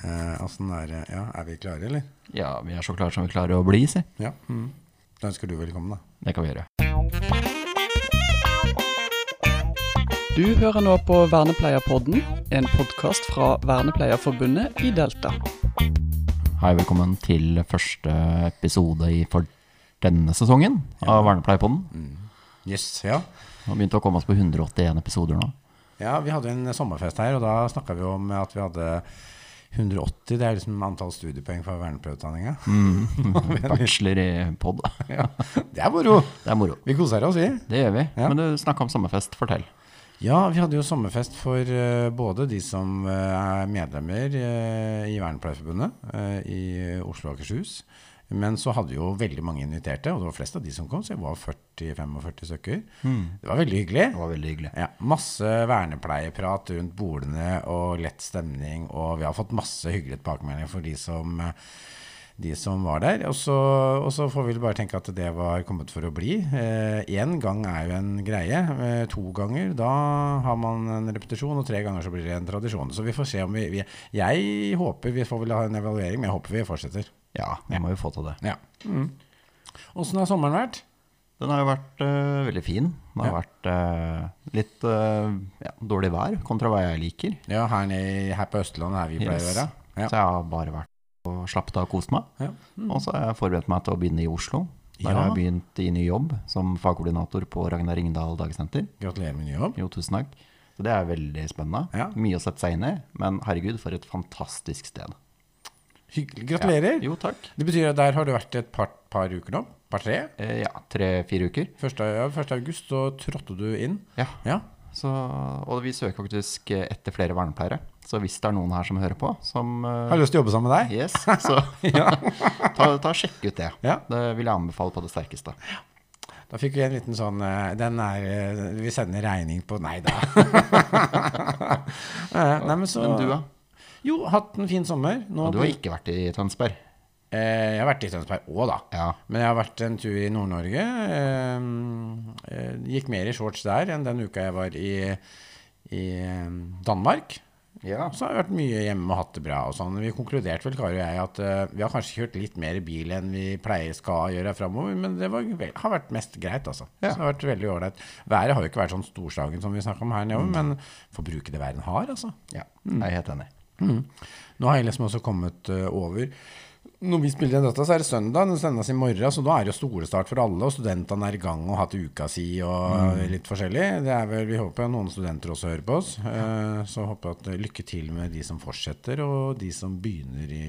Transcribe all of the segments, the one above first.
Eh, altså er Ja, er vi klare, eller? Ja, vi er så klare som vi klarer å bli, si. Ja. Mm. Da ønsker du velkommen, da. Det kan vi gjøre. Du hører nå på Vernepleierpodden, en podkast fra Vernepleierforbundet i Delta. Hei, velkommen til første episode i for denne sesongen av Vernepleierpodden. Yes, ja. Vi har begynt å komme oss på 181 episoder nå. Ja, vi hadde en sommerfest her, og da snakka vi om at vi hadde 180. Det er liksom antall studiepoeng for vernepleierutdanninga. Bachelor i pod. Ja. Det er moro! Det er moro. Vi koser oss, vi. Det gjør vi. Ja. Men du snakka om sommerfest. Fortell. Ja, vi hadde jo sommerfest for uh, både de som uh, er medlemmer uh, i Vernepleierforbundet i Oslo og Akershus. Men så hadde vi jo veldig mange inviterte, og det var flest av de som kom, så jeg var 40-45 stykker. Det var veldig hyggelig. Det var veldig hyggelig. Ja, masse vernepleieprat rundt bordene og lett stemning. Og vi har fått masse hyggelige tilbakemeldinger for de som, eh, de som var der. Og så, og så får vi bare tenke at det var kommet for å bli. Én gang er jo en greie. Eh, to ganger, da har man en repetisjon. Og tre ganger så blir det en tradisjon. Så vi får se om vi, vi Jeg håper vi får vel ha en evaluering, men jeg håper vi fortsetter. Ja, vi må jo få til det. Ja. Mm. Åssen har sommeren vært? Den har jo vært øh, veldig fin. Det har Ja. vært øh, litt øh, ja, dårlig vær kontra hva jeg liker. Ja, her, nede, her på Østlandet, her vi pleier å Yes. være. Ja. Så jeg har bare vært og slappet av og kost meg. Ja. Og så har jeg forberedt meg til å begynne i Oslo. Der Ja. har jeg begynt i ny jobb som fagkoordinator på Ragnar Ringdal dagsenter. Gratulerer med ny jobb. Jo, tusen takk. Så det er veldig spennende. Ja. Mye å sette seg inn i, men herregud, for et fantastisk sted. Hyggelig. Gratulerer. Jo, takk. Det betyr at der har du vært et par, par uker nå? Par-tre? Eh, ja, tre-fire uker. 1. Ja, 1. august så trådte du inn. Ja. Ja. Så, og vi søker faktisk etter flere vernepleiere. Så hvis det er noen her som hører på, som eh, Har lyst til å jobbe sammen med deg? Yes, så ta, ta sjekk ut det. Ja. Det vil jeg anbefale på det sterkeste. Da fikk vi en liten sånn eh, Den er eh, Vi sender regning på Nei da. Nei, men så Men du, da? Jo, hatt en fin sommer. Nå, du har ikke vært i Tønsberg? eh, jeg har vært i Tønsberg òg, da. Ja. Men jeg har vært en tur i Nord-Norge. Gikk mer i shorts der enn den uka jeg var i, i Danmark. Ja. Så har vi vært mye hjemme og hatt det bra. og sånn. Vi konkluderte vel, Kari og jeg, at uh, vi har kanskje kjørt litt mer bil enn vi pleier skal gjøre framover, men det var, har vært mest greit, altså. Ja. Så det har vært veldig ålreit. Været har jo ikke vært sånn storslagen som vi snakka om her nede, men får bruke det verden har, altså. ja. Jeg er helt enig. Nå har jeg liksom også kommet uh, over når vi spiller inn dette, så er det søndag. Den sendes i morgen, så da er det jo skolestart for alle. Og studentene er i gang og har hatt uka si og litt forskjellig. Det er vel, Vi håper noen studenter også hører på oss. Eh, så håper jeg at eh, lykke til med de som fortsetter, og de som begynner i,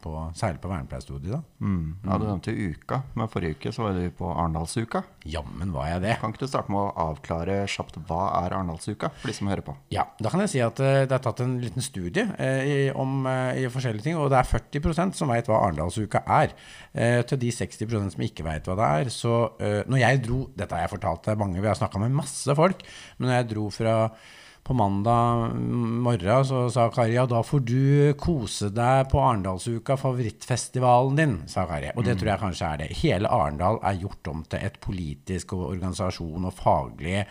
på, særlig på vernepleierstudiet. da. Mm. Ja, du nevnte jo uka, men forrige uke så var du på Arendalsuka. Jammen var jeg det. Kan ikke du starte med å avklare kjapt hva er Arendalsuka, for de som hører på? Ja, da kan jeg si at eh, det er tatt en liten studie eh, i, om eh, i forskjellige ting, og det er 40% som vet hva Arendalsuka er. Eh, til de 60% som ikke vet hva det er, så eh, når jeg dro Dette har jeg fortalt til mange, vi har snakka med masse folk, men når jeg dro fra på mandag morgen så sa Kari ja, da får du kose deg på Arendalsuka, favorittfestivalen din, sa Kari. Og det tror jeg kanskje er det. Hele Arendal er gjort om til et politisk og organisasjon og faglig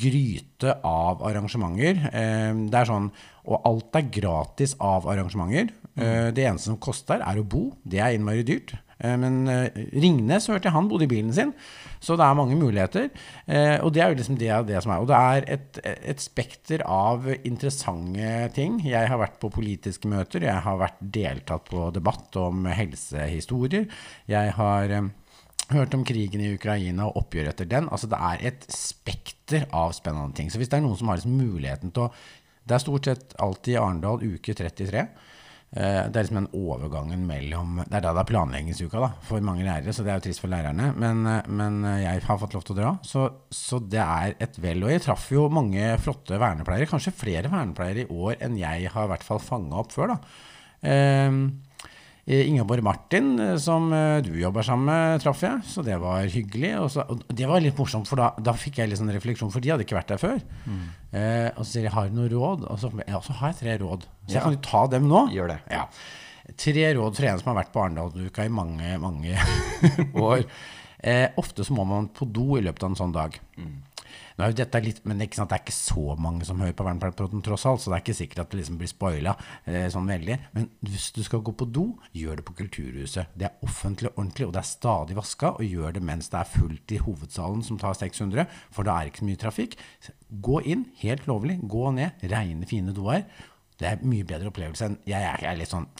gryte av arrangementer. Eh, det er sånn, og alt er gratis av arrangementer. Eh, det eneste som koster er å bo. Det er innmari dyrt. Eh, men eh, Ringnes hørte jeg han bodde i bilen sin, så det er mange muligheter. Eh, og det er jo liksom det, det som er. Og det er et, et spekter av interessante ting. Jeg har vært på politiske møter, jeg har vært deltatt på debatt om helsehistorier. Jeg har eh, hørt om krigen i Ukraina og oppgjør etter den. Altså det er et spekter av spennende ting. Så hvis det er noen som har liksom muligheten til å Det er stort sett alltid Arendal uke 33. Eh, Det er liksom den overgangen mellom Det er da det er planleggingsuka da, for mange lærere, så det er jo trist for lærerne. Men, eh, men jeg har fått lov til å dra, så, så det er et vel. Og jeg traff jo mange flotte vernepleiere, kanskje flere vernepleiere i år enn jeg har i hvert fall fanga opp før. da. Eh, Ingeborg Martin, eh, som eh, du jobber sammen med, traff jeg, så det var hyggelig. Og, så, og det var litt morsomt, for da, da fikk jeg litt sånn refleksjon, for de hadde ikke vært der før. Eh, og så sier jeg, har du noen råd? Og så, ja, så har jeg tre råd. Så jeg kan jo ta dem nå. Gjør det. Ja. Tre råd for en som har vært på Arendalsuka i mange, mange år. Eh, ofte så må man på do i løpet av en sånn dag. Nå er jo dette litt, men ikke sant, det er ikke så mange som hører på Vernepleierpodden tross alt, så det er ikke sikkert at det liksom blir spoila eh, sånn veldig. Men hvis du skal gå på do, gjør det på Kulturhuset. Det er offentlig og ordentlig, og det er stadig vaska, og gjør det mens det er fullt i hovedsalen som tar 600, for da er det ikke så mye trafikk. Gå inn, helt lovlig, gå ned, reine, fine doer. Det er mye bedre opplevelse enn Jeg er, jeg er litt sånn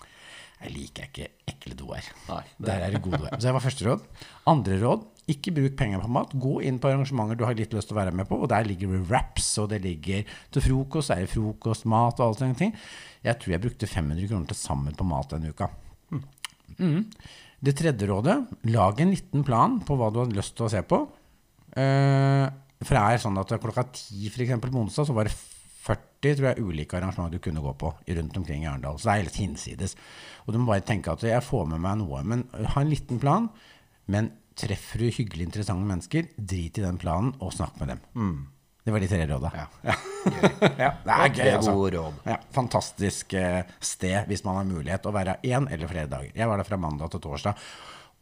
jeg liker ikke ekle doer. Der er det gode doer. Så det var første råd. Andre råd, ikke bruk penger på mat. Gå inn på arrangementer du har litt lyst til å være med på, og der ligger det wraps, og det ligger til frokost, er det frokost, mat og alt sånne ting. Jeg tror jeg brukte 500 kroner til sammen på mat denne uka. Mm. Det tredje rådet, lag en liten plan på hva du har lyst til å se på. Eh, for det er sånn at klokka ti for eksempel på onsdag, så var det 40 tror jeg, ulike arrangementer du kunne gå på rundt omkring i Arendal. Så det er helt hinsides. Og du må bare tenke at jeg får med meg noe. Men ha en liten plan. Men treffer du hyggelig interessante mennesker, drit i den planen og snakk med dem. Det var de tre råda. Ja. Ja, det er gøy, altså. råd. Ja, fantastisk eh, sted hvis man har mulighet å være én eller flere dager. Jeg var der fra mandag til torsdag.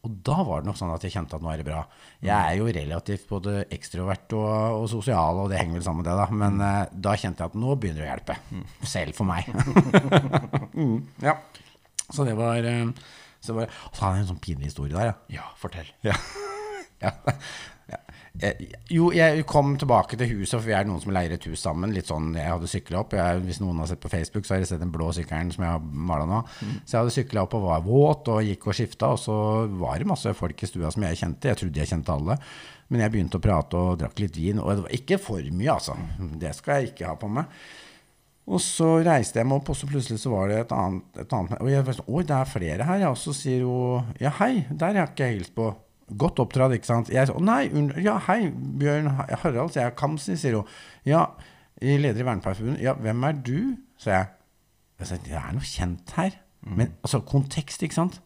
Og da var det nok sånn at jeg kjente at nå er det bra. Jeg er jo relativt både ekstrovert og, og sosial, og det henger vel sammen med det, da. Men uh, da kjente jeg at nå begynner det å hjelpe. Selv for meg. mm, ja. Så det var eh, Så, bare, altså, han jeg en sånn pinlig historie der, ja. Ja, fortell. Ja. ja. ja. Eh, Jo, jeg kom tilbake til huset, for vi er noen som leier et hus sammen. Litt sånn, Jeg hadde sykla opp. Jeg, hvis noen har sett på Facebook, så har jeg sett den blå sykkelen som jeg har mala nå. Så jeg hadde sykla opp og var våt og gikk og skifta, og så var det masse folk i stua som jeg kjente. Jeg trodde jeg kjente alle. Men jeg begynte å prate og drakk litt vin. Og det var ikke for mye, altså. Det skal jeg ikke ha på meg. Og så reiste jeg meg opp, og så plutselig så var det et annet, et annet Og jeg var sånn, Oi, det er flere her, ja. Og så sier hun Ja, hei, der har ikke jeg hilst på. Godt oppdratt, ikke sant. Jeg sa å nei, ja, hei, Bjørn Harald, sier jeg. Kamsi, sier hun. Ja, leder i Vernepleierforbundet. Ja, hvem er du? sa jeg. Jeg sa, det er noe kjent her. Men altså, kontekst, ikke sant.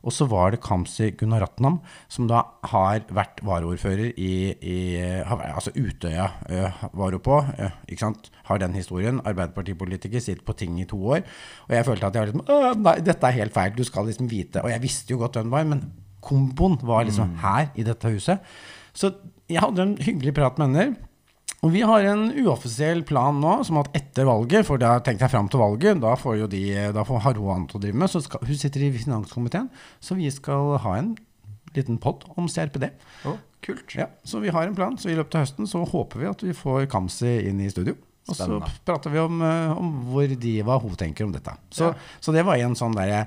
Og så var det Kamzy Gunaratnam, som da har vært varaordfører i, i Altså Utøya uh, var hun på, eh, ikke sant. Har den historien. Arbeiderpartipolitiker, sitter på ting i to år. Og jeg følte at jeg var liksom Nei, dette er helt feil. Du skal liksom vite. Og jeg visste jo godt hvem var, men komboen var liksom her i dette huset. Så jeg hadde en hyggelig prat med henne. Og vi har en uoffisiell plan nå, som at etter valget, for da tenkte jeg fram til valget, da får jo de, da får har hun annet å drive med, så skal, hun sitter i finanskomiteen, så vi skal ha en liten podd om CRPD. Å, kult. Ja, så vi har en plan, så i løpet av høsten så håper vi at vi får Kamzy inn i studio. Og så prater vi om, eh, om hvor de, hva hun tenker om dette. Så, så det var en sånn derre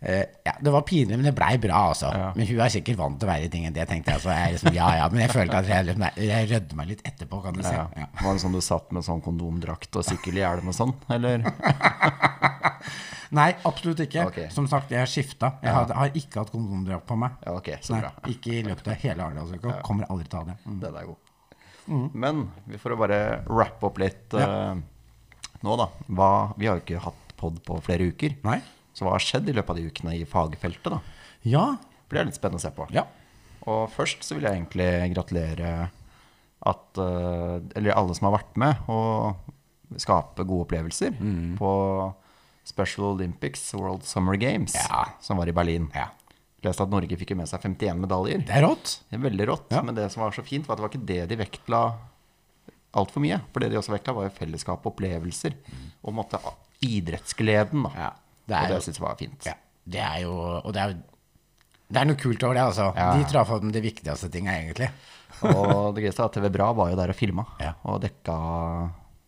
eh, ja, det var pinlig, men det blei bra, altså. Ja. Men hun er sikkert vant til i ting enn det, tenkte jeg. Så jeg liksom, ja, ja, men jeg følte at jeg, jeg rødde meg litt etterpå, kan du si. Ja. Var det sånn du satt med sånn kondomdrakt og sykkelhjelm og sånn, eller? Nei, absolutt ikke. Okay. Som sagt, jeg har skifta. Jeg har, har ikke hatt kondomdrakt på meg. Ja, ok, så Nei, ikke i løpet av hele Arendalsuka. Kommer aldri til å ha det. Mm. Den er god. Men vi får bare rappe opp litt eh, nå, da. Hva, vi har jo ikke hatt pod på flere uker. Nei? Så hva har skjedd i løpet av de ukene i fagfeltet, da? Ja. Det er litt spennende å se på. Ja. Og først så vil jeg egentlig gratulere at eh, Eller alle som har vært med og skape gode opplevelser Mm. på Special Olympics World Summer Games, Ja. som var i Berlin. ja. Leste at Norge fikk med seg 51 medaljer. Det er rått. Det er veldig rått. Ja. Men det som var så fint, var at det var ikke det de vektla altfor mye. For det de også vektla, var jo fellesskap og opplevelser. Og måtte idrettsgleden, da. Ja, det er og det jo- syns jeg var fint. Ja. Det er jo Og det er det er noe kult over det, altså. Ja. De traff med det viktigste tinga, egentlig. Og det gøyeste er at TV Bra var jo der og filma, Ja. og dekka,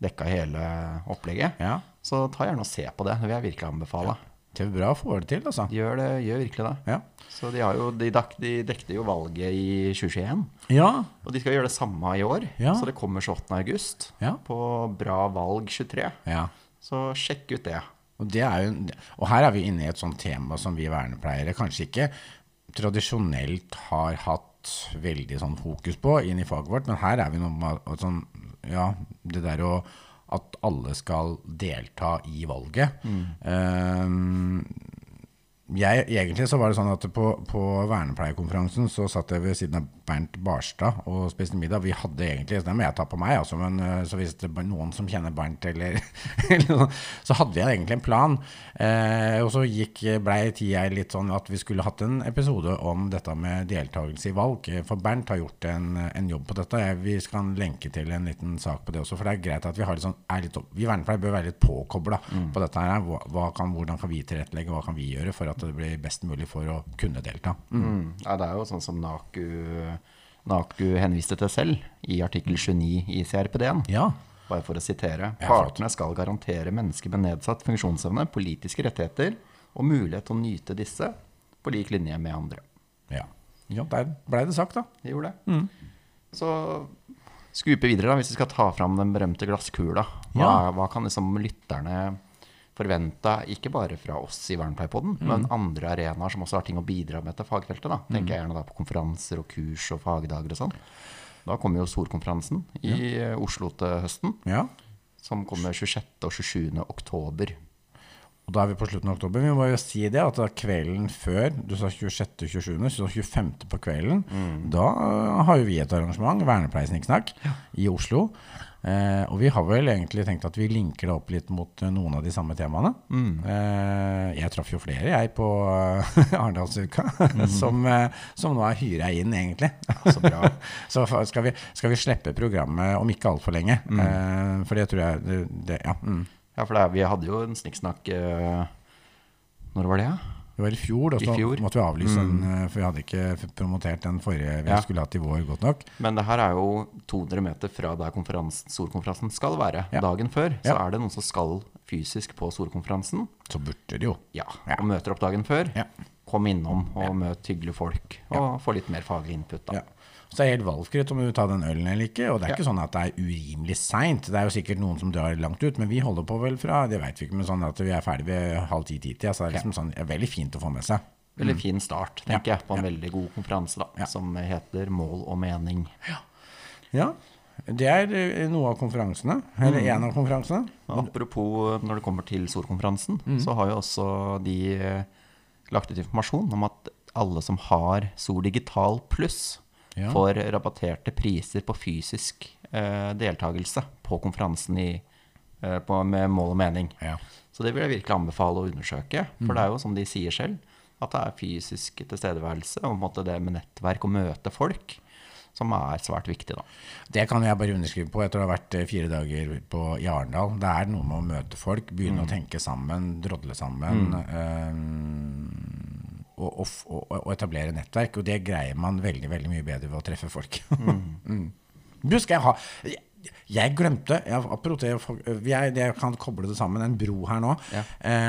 dekka hele opplegget. Ja. Så ta gjerne og se på det. Det vil jeg virkelig anbefale. TV Bra får det til, altså. Gjør, det, gjør virkelig det. Ja. Så de, har jo, de, dek, de dekte jo valget i 2021. Ja. Og de skal gjøre det samme i år. Ja. Så det kommer 28. august Ja. på Bra valg 23. ja. Så sjekk ut det. Og, det er jo, og her er vi inne i et sånt tema som vi vernepleiere kanskje ikke tradisjonelt har hatt veldig sånn fokus på inn i faget vårt, men her er vi noe med sånn, ja, det der å at alle skal delta i valget. Ehm, jeg, egentlig så var det sånn at på, på vernepleierkonferansen så satt jeg ved siden av Bernt Barstad og spiste middag. Vi hadde egentlig, det må jeg ta på meg, altså, men eh, så hvis det er noen som kjenner Bernt eller, eller så hadde vi egentlig en plan. Eh, og så gikk, blei tida litt sånn at vi skulle hatt en episode om dette med deltakelse i valg. For Bernt har gjort en, en jobb på dette. Jeg, vi skal lenke til en liten sak på det også, for det er greit at vi har litt sånn, er litt, vi vernepleiere bør være litt påkobla på dette her. Hva, hva kan, hvordan kan vi tilrettelegge, hva kan vi gjøre for at det blir best mulig for å kunne delta? Mm. Mm. Ja, det er jo sånn som NAKU, NAKU henviste til selv i artikkel 29 i CRPD-en. Ja. Bare for å sitere. Partene skal garantere mennesker med nedsatt funksjonsevne politiske rettigheter og mulighet til å nyte disse på lik linje med andre. ja. ja der blei det sagt, da. De gjorde det. Så skupe videre, da, hvis vi skal ta fram den berømte glasskula. Hva, Ja. hva kan liksom lytterne forvente, ikke bare fra oss i Vernepleierpodden, men andre arenaer som også har ting å bidra med til fagfeltet? da. Tenker jeg gjerne da på konferanser og kurs og fagdager og sånn. Da kommer jo Storkonferansen i ja. Oslo til høsten, Ja. som kommer 26. og 27. oktober. Og da er vi på slutten av oktober. Vi må jo si det at kvelden før, du sa 26. 27., så 25. på kvelden, da øh, har jo vi et arrangement, Vernepleiersnikksnakk, i Oslo. Eh, og vi har vel egentlig tenkt at vi linker det opp litt mot eh, noen av de samme temaene. Eh, jeg traff jo flere, jeg, på uh, Arendalsuka, som, eh, som nå er hyra inn, egentlig. Så bra. så skal vi, skal vi slippe programmet om ikke altfor lenge. Eh, for det tror jeg det, det, Ja. Mm. Ja, for det, vi hadde jo en snikksnakk eh, Når var det? Ja? Det var i fjor, da, så fjor. Mm. måtte vi avlyse den, eh, for vi hadde ikke promotert den forrige vi Ja. skulle hatt i vår godt nok. Men det her er jo 200 meter fra der konferansen, storkonferansen skal være. Ja. Dagen før så Ja. er det noen som skal fysisk på storkonferansen. Så burde det jo. Ja, Ja. Og møter opp dagen før. Ja. Kom innom og møt hyggelige folk. Og få litt mer faglig input. da. Ja. Så det er helt valgfritt om du vil ta den ølen eller ikke. Og det er Ja. ikke sånn at det er urimelig seint. Det er jo sikkert noen som drar langt ut, men vi holder på vel fra Det vet vi ikke, men sånn at vi er ferdig ved halv ti-ti-tida. Så det er liksom sånn, det er veldig fint å få med seg. Veldig fin start, tenker Mm. Ja. jeg, på en veldig god konferanse da, Ja. som heter Mål og mening. Ja. Det er eh, noe av konferansene. Eller Mm. en av konferansene. Ja, apropos når det kommer til storkonferansen, Mm. så har jo også de eh, lagt ut informasjon om at alle som har Sol Digital pluss, Ja. får rabatterte priser på fysisk eh, deltakelse på konferansen i, eh, på, med mål og mening. Ja. Så det vil jeg virkelig anbefale å undersøke. For det er jo som de sier selv, at det er fysisk tilstedeværelse og på en måte det med nettverk og møte folk som er svært viktig. da. Det kan jeg bare underskrive på etter å ha vært eh, fire dager på, i Arendal. Det er noe med å møte folk, begynne å tenke sammen, drodle sammen. eh, og, og, og, og etablere nettverk. Og det greier man veldig veldig mye bedre ved å treffe folk. mm. Du, skal jeg ha Jeg, glemte jeg, jeg, jeg kan koble det sammen, en bro her nå. Ja.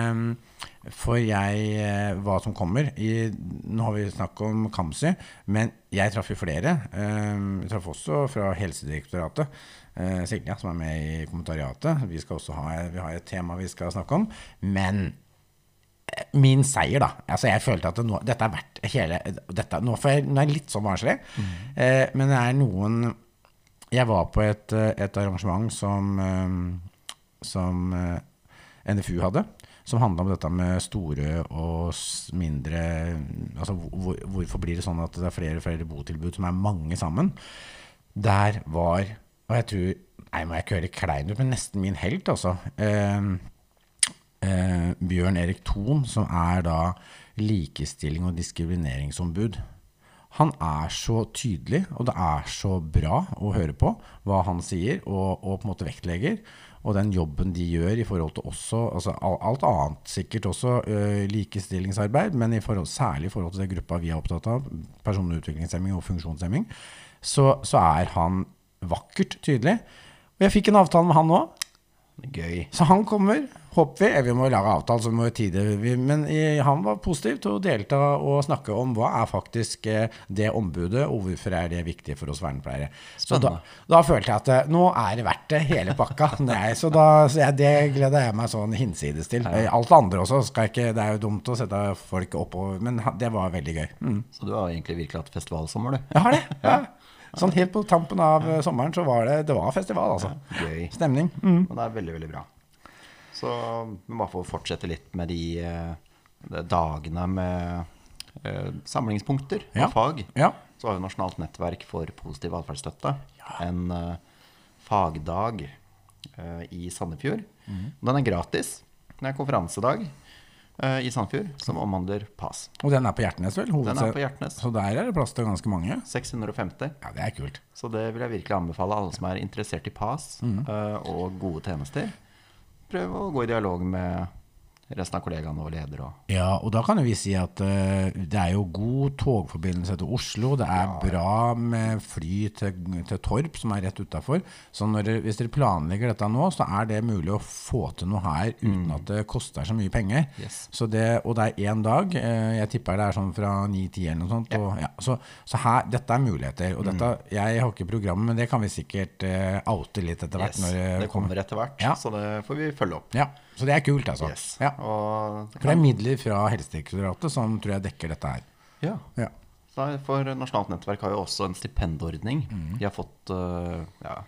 Um, for jeg eh, Hva som kommer i, Nå har vi snakket om Kamzy, men jeg traff jo flere. Um, jeg traff også fra Helsedirektoratet. Uh, Silja, som er med i kommentariatet. Vi skal også ha, vi har et tema vi skal snakke om. Men eh, min seier, da. Altså, jeg følte at det nå, dette er verdt hele dette, Nå jeg, nå er jeg litt sånn barnslig, eh, men det er noen Jeg var på et, eh, et arrangement som, eh, som eh, NFU hadde, som handla om dette med store og mindre Altså hvor, hvorfor blir det sånn at det er flere og flere botilbud som er mange sammen? Der var Og jeg tror Nei, må jeg ikke høre klein ut, men nesten min helt, altså. Eh, Bjørn Erik Thon, som er da likestilling- og diskrimineringsombud. Han er så tydelig, og det er så bra å høre på hva han sier, og, og på en måte vektlegger. Og den jobben de gjør i forhold til også altså Alt annet sikkert også ø, likestillingsarbeid, men i forhold, særlig i forhold til den gruppa vi er opptatt av, personlig utviklingshemming og funksjonshemming, så, så er han vakkert tydelig. Og jeg fikk en avtale med han nå. Gøy. Så han kommer, håper vi. Vi må lage avtale, så må vi tide. Men han var positiv til å delta og snakke om hva er faktisk eh, det ombudet, og hvorfor er det viktig for oss vernepleiere. Så da, da følte jeg at eh, nå er det verdt det, hele pakka. Nei, så da, så jeg, det gleder jeg meg sånn hinsides til. Alt det andre også. Skal ikke, det er jo dumt å sette folk oppover, men det var veldig gøy. Mm. Så du har egentlig virkelig hatt festivalsommer, du. Jeg har det. Ja. Sånn helt på tampen av eh, sommeren så var det, det var festival, altså. Gøy. Stemning. Mm. Og det er veldig, veldig bra. Så vi må bare få fortsette litt med de de dagene med eh, samlingspunkter Ja. av fag, Ja. så har vi Nasjonalt nettverk for positiv atferdsstøtte en eh, fagdag eh, i Sandefjord. Den er gratis. Det er konferansedag eh, i Sandefjord som omhandler PAS. Og den er på Hjertnes, vel? Den er på Hjertnes. Så der er det plass til ganske mange. 650. Ja, det er kult. Så det vil jeg virkelig anbefale alle som er interessert i PAS eh, og gode tjenester. Prøv å gå i dialog med resten av kollegaene og leder og Ja, og da kan vi si at uh, det er jo god togforbindelse til Oslo. Det er bra med fly til, til Torp, som er rett utafor. Så dere- hvis dere planlegger dette nå, så er det mulig å få til noe her uten at det koster så mye penger. Yes. Så det, og det er én dag. Uh, Jeg tipper det er sånn fra 9-10 eller noe sånt. Og, ja, så så her, dette er muligheter. Og dette, jeg har ikke programmet, men det kan vi sikkert uh, oute litt etter hvert. Yes, det kommer etter hvert, Ja. så det får vi følge opp. Ja, Så det er kult, altså. Yes. Ja. Og For det er midler fra Helsedirektoratet som tror jeg dekker dette her. ja. Ja. For Nasjonalt nettverk har jo også en stipendordning. Mm. De har fått eh, ja,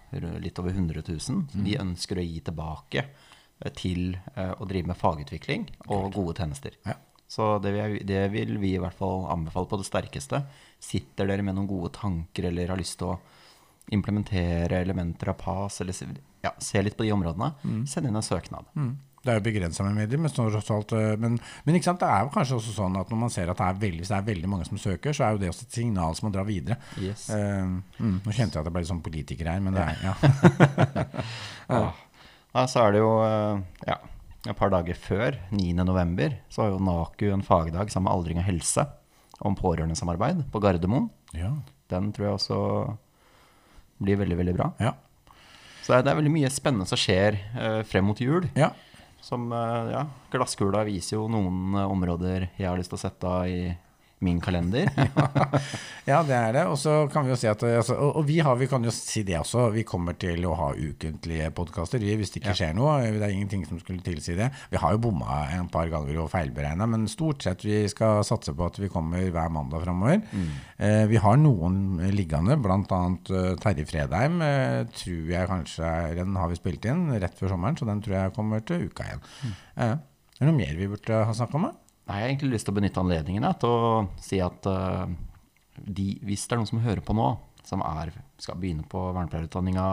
litt over 100 000. som Mm. De ønsker å gi tilbake eh, til eh, å drive med fagutvikling og gode tjenester. Ja. Så det vil, det vil vi i hvert fall anbefale på det sterkeste. Sitter dere med noen gode tanker eller har lyst til å implementere elementer av PAS, eller se- ja, se litt på de områdene, send inn en søknad. Mm. Det er jo begrensa med medier, men, alt, eh, men, men det er jo kanskje også sånn at når man ser at det er veldig, det er veldig mange som søker, så er jo det også et signal som må dra videre. Yes. Uh, mm, nå kjente jeg at jeg ble litt sånn politiker her, men det er ja. Ja. Ja, så er det jo eh, ja, et par dager før, 9. november, så har jo NAKU en fagdag sammen med Aldring og helse om pårørendesamarbeid på Gardermoen. ja. Den tror jeg også blir veldig, veldig bra. Ja. Så det det er veldig mye spennende som skjer uh, frem mot jul. ja. Som, eh, ja, glasskula viser jo noen eh, områder jeg har lyst til å sette av i min kalender. Ja, det er det. Og så kan vi jo si at altså, og, og vi, har, vi kan jo si det også. Vi kommer til å ha ukentlige podkaster hvis det ikke skjer noe. Det er ingenting som skulle tilsi det. Vi har jo bomma en par ganger og feilberegna, men stort sett vi skal satse på at vi kommer hver mandag framover. Eh, vi har noen liggende, bl.a. Uh, Terje Fredheim. uh, tror jeg kanskje Den har vi spilt inn rett før sommeren, så den tror jeg kommer til uka igjen. Eh, er det noe mer vi burde ha snakka om? da? Nei, jeg har egentlig lyst til å benytte anledningen til å si at uh, de, hvis det er noen som hører på nå, som er, skal begynne på vernepleierutdanninga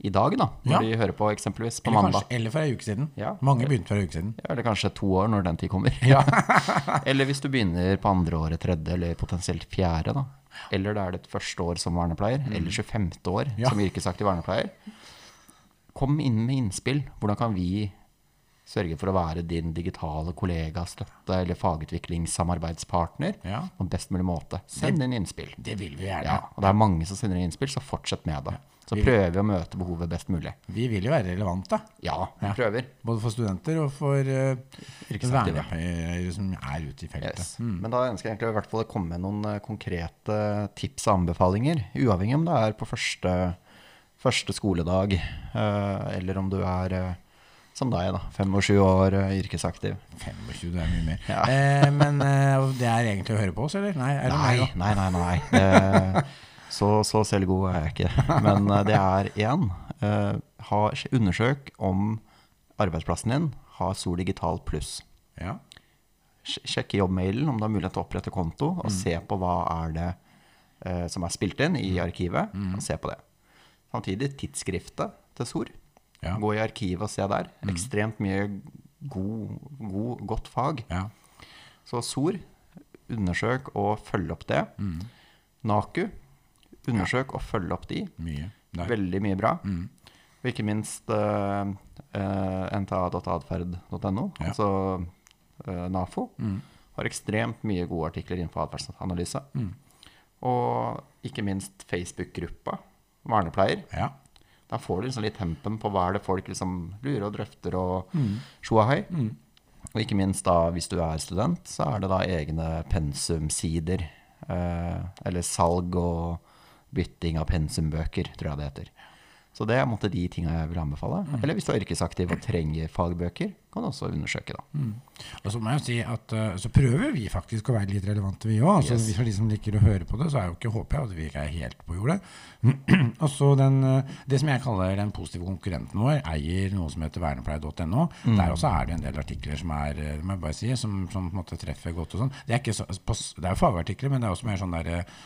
i dag, da, når Ja. de hører på eksempelvis på Eller, mandag, kanskje, eller for ei uke siden. Ja. Mange begynte for ei uke siden. ja, eller kanskje to år når den tid kommer. eller hvis du begynner på andre året, tredje eller potensielt fjerde, da. Eller det er ditt første år som vernepleier, eller 25. år som yrkesaktiv vernepleier. Kom inn med innspill. Hvordan kan vi sørge for å være din digitale kollega, støtte eller fagutviklingssamarbeidspartner Ja. på en best mulig måte? Send inn innspill. Det vil vi gjerne. Ja, og det er mange som sender inn innspill, så fortsett med det. Så prøver vi å møte behovet best mulig. Vi vil jo være relevante, Ja, vi Ja. prøver. både for studenter og for uh, vernepleiere som er ute i feltet. Yes. Men da ønsker jeg egentlig i hvert fall å komme med noen eh, konkrete tips og anbefalinger. Uavhengig om det er på første, første skoledag, uh, eller om du er eh, som deg, da. 25 år, eh, yrkesaktiv. 25, det er mye mer. Ja. Eh, men eh, det er egentlig å høre på oss, eller? Nei, Nei, nei, nei. nei. Eh, så, så selvgod er jeg ikke. Men eh, det er én. undersøk om arbeidsplassen din har Sol Digital pluss. Ja. Sj- Sjekke jobbmailen om du har mulighet til å opprette konto, og se på hva er det eh, som er spilt inn i arkivet. og Se på det. Samtidig tidsskriftet til SOR. Ja. Gå i arkivet og se der. Ekstremt mye god, god, godt fag. ja. Så SOR, undersøk og følg opp det. Mm. NAKU, undersøk og følg opp de. Mye. Veldig mye bra. Mm. Og ikke minst uh, nta.atferd.no, Ja. altså uh, NAFO, Mm. har ekstremt mye gode artikler innenfor atferdsanalyse. Mm. Og ikke minst Facebook-gruppa Vernepleier. Ja. Da får du liksom litt tempen på hva er det folk liksom lurer og drøfter og Mm. sjoahei. Og ikke minst da hvis du er student, så er det da egne pensumsider. Eh, eller salg og bytting av pensumbøker, tror jeg det heter. Så det er måte de tinga jeg vil anbefale. Mm. Eller hvis du er yrkesaktiv og trenger fagbøker, kan du også undersøke, da. Mm. Og så må jeg jo si at uh, så prøver vi faktisk å være litt relevante, vi òg. Altså, Yes. For de som liker å høre på det, så er jo ikke, håper jeg at vi ikke er helt på jordet. og så den, eh, Det som jeg kaller den positive konkurrenten vår, eier noe som heter vernepleie.no. Der også er det en del artikler som er eh, må jeg bare si, som, som på en måte treffer godt. og sånn. Det er, det er jo fagartikler, men det er også mer sånn der, eh,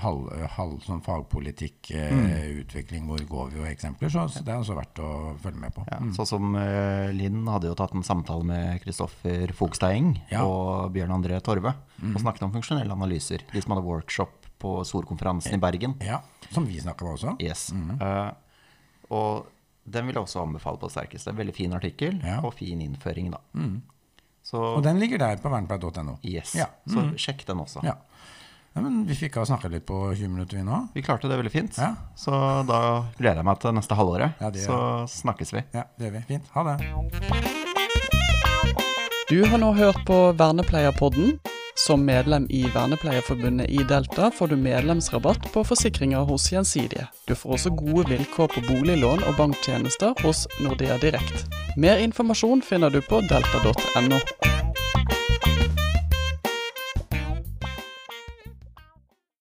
halv, halv sånn fagpolitikk, mm. utvikling, hvor går vi og eksempler. Så, så det er også verdt å følge med på. Ja, Sånn som uh, Linn hadde jo tatt en samtale med Kristoffer Fogstad Ja. og Bjørn André Torve og snakket om funksjonelle analyser. De som hadde workshop på Storkonferansen i Bergen. Ja, Som vi snakka om også. Yes. Uh, og den vil jeg også anbefale på det sterkeste. Veldig fin artikkel Ja. og fin innføring, da. Så Og den ligger der på vernepleie.no. yes. Ja. Så sjekk den også. Ja. Ja, men vi fikk ha snakka litt på 20 minutter, vi nå. Vi klarte det veldig fint. Ja. Så da gleder jeg meg til neste halvåret. Ja, det så snakkes vi. Ja, det gjør vi. Fint. Ha det. Du har nå hørt på Vernepleierpodden. Som medlem i Vernepleierforbundet i Delta får du medlemsrabatt på forsikringer hos Gjensidige. Du får også gode vilkår på boliglån og banktjenester hos Nordea Direkt. Mer informasjon finner du på delta.no.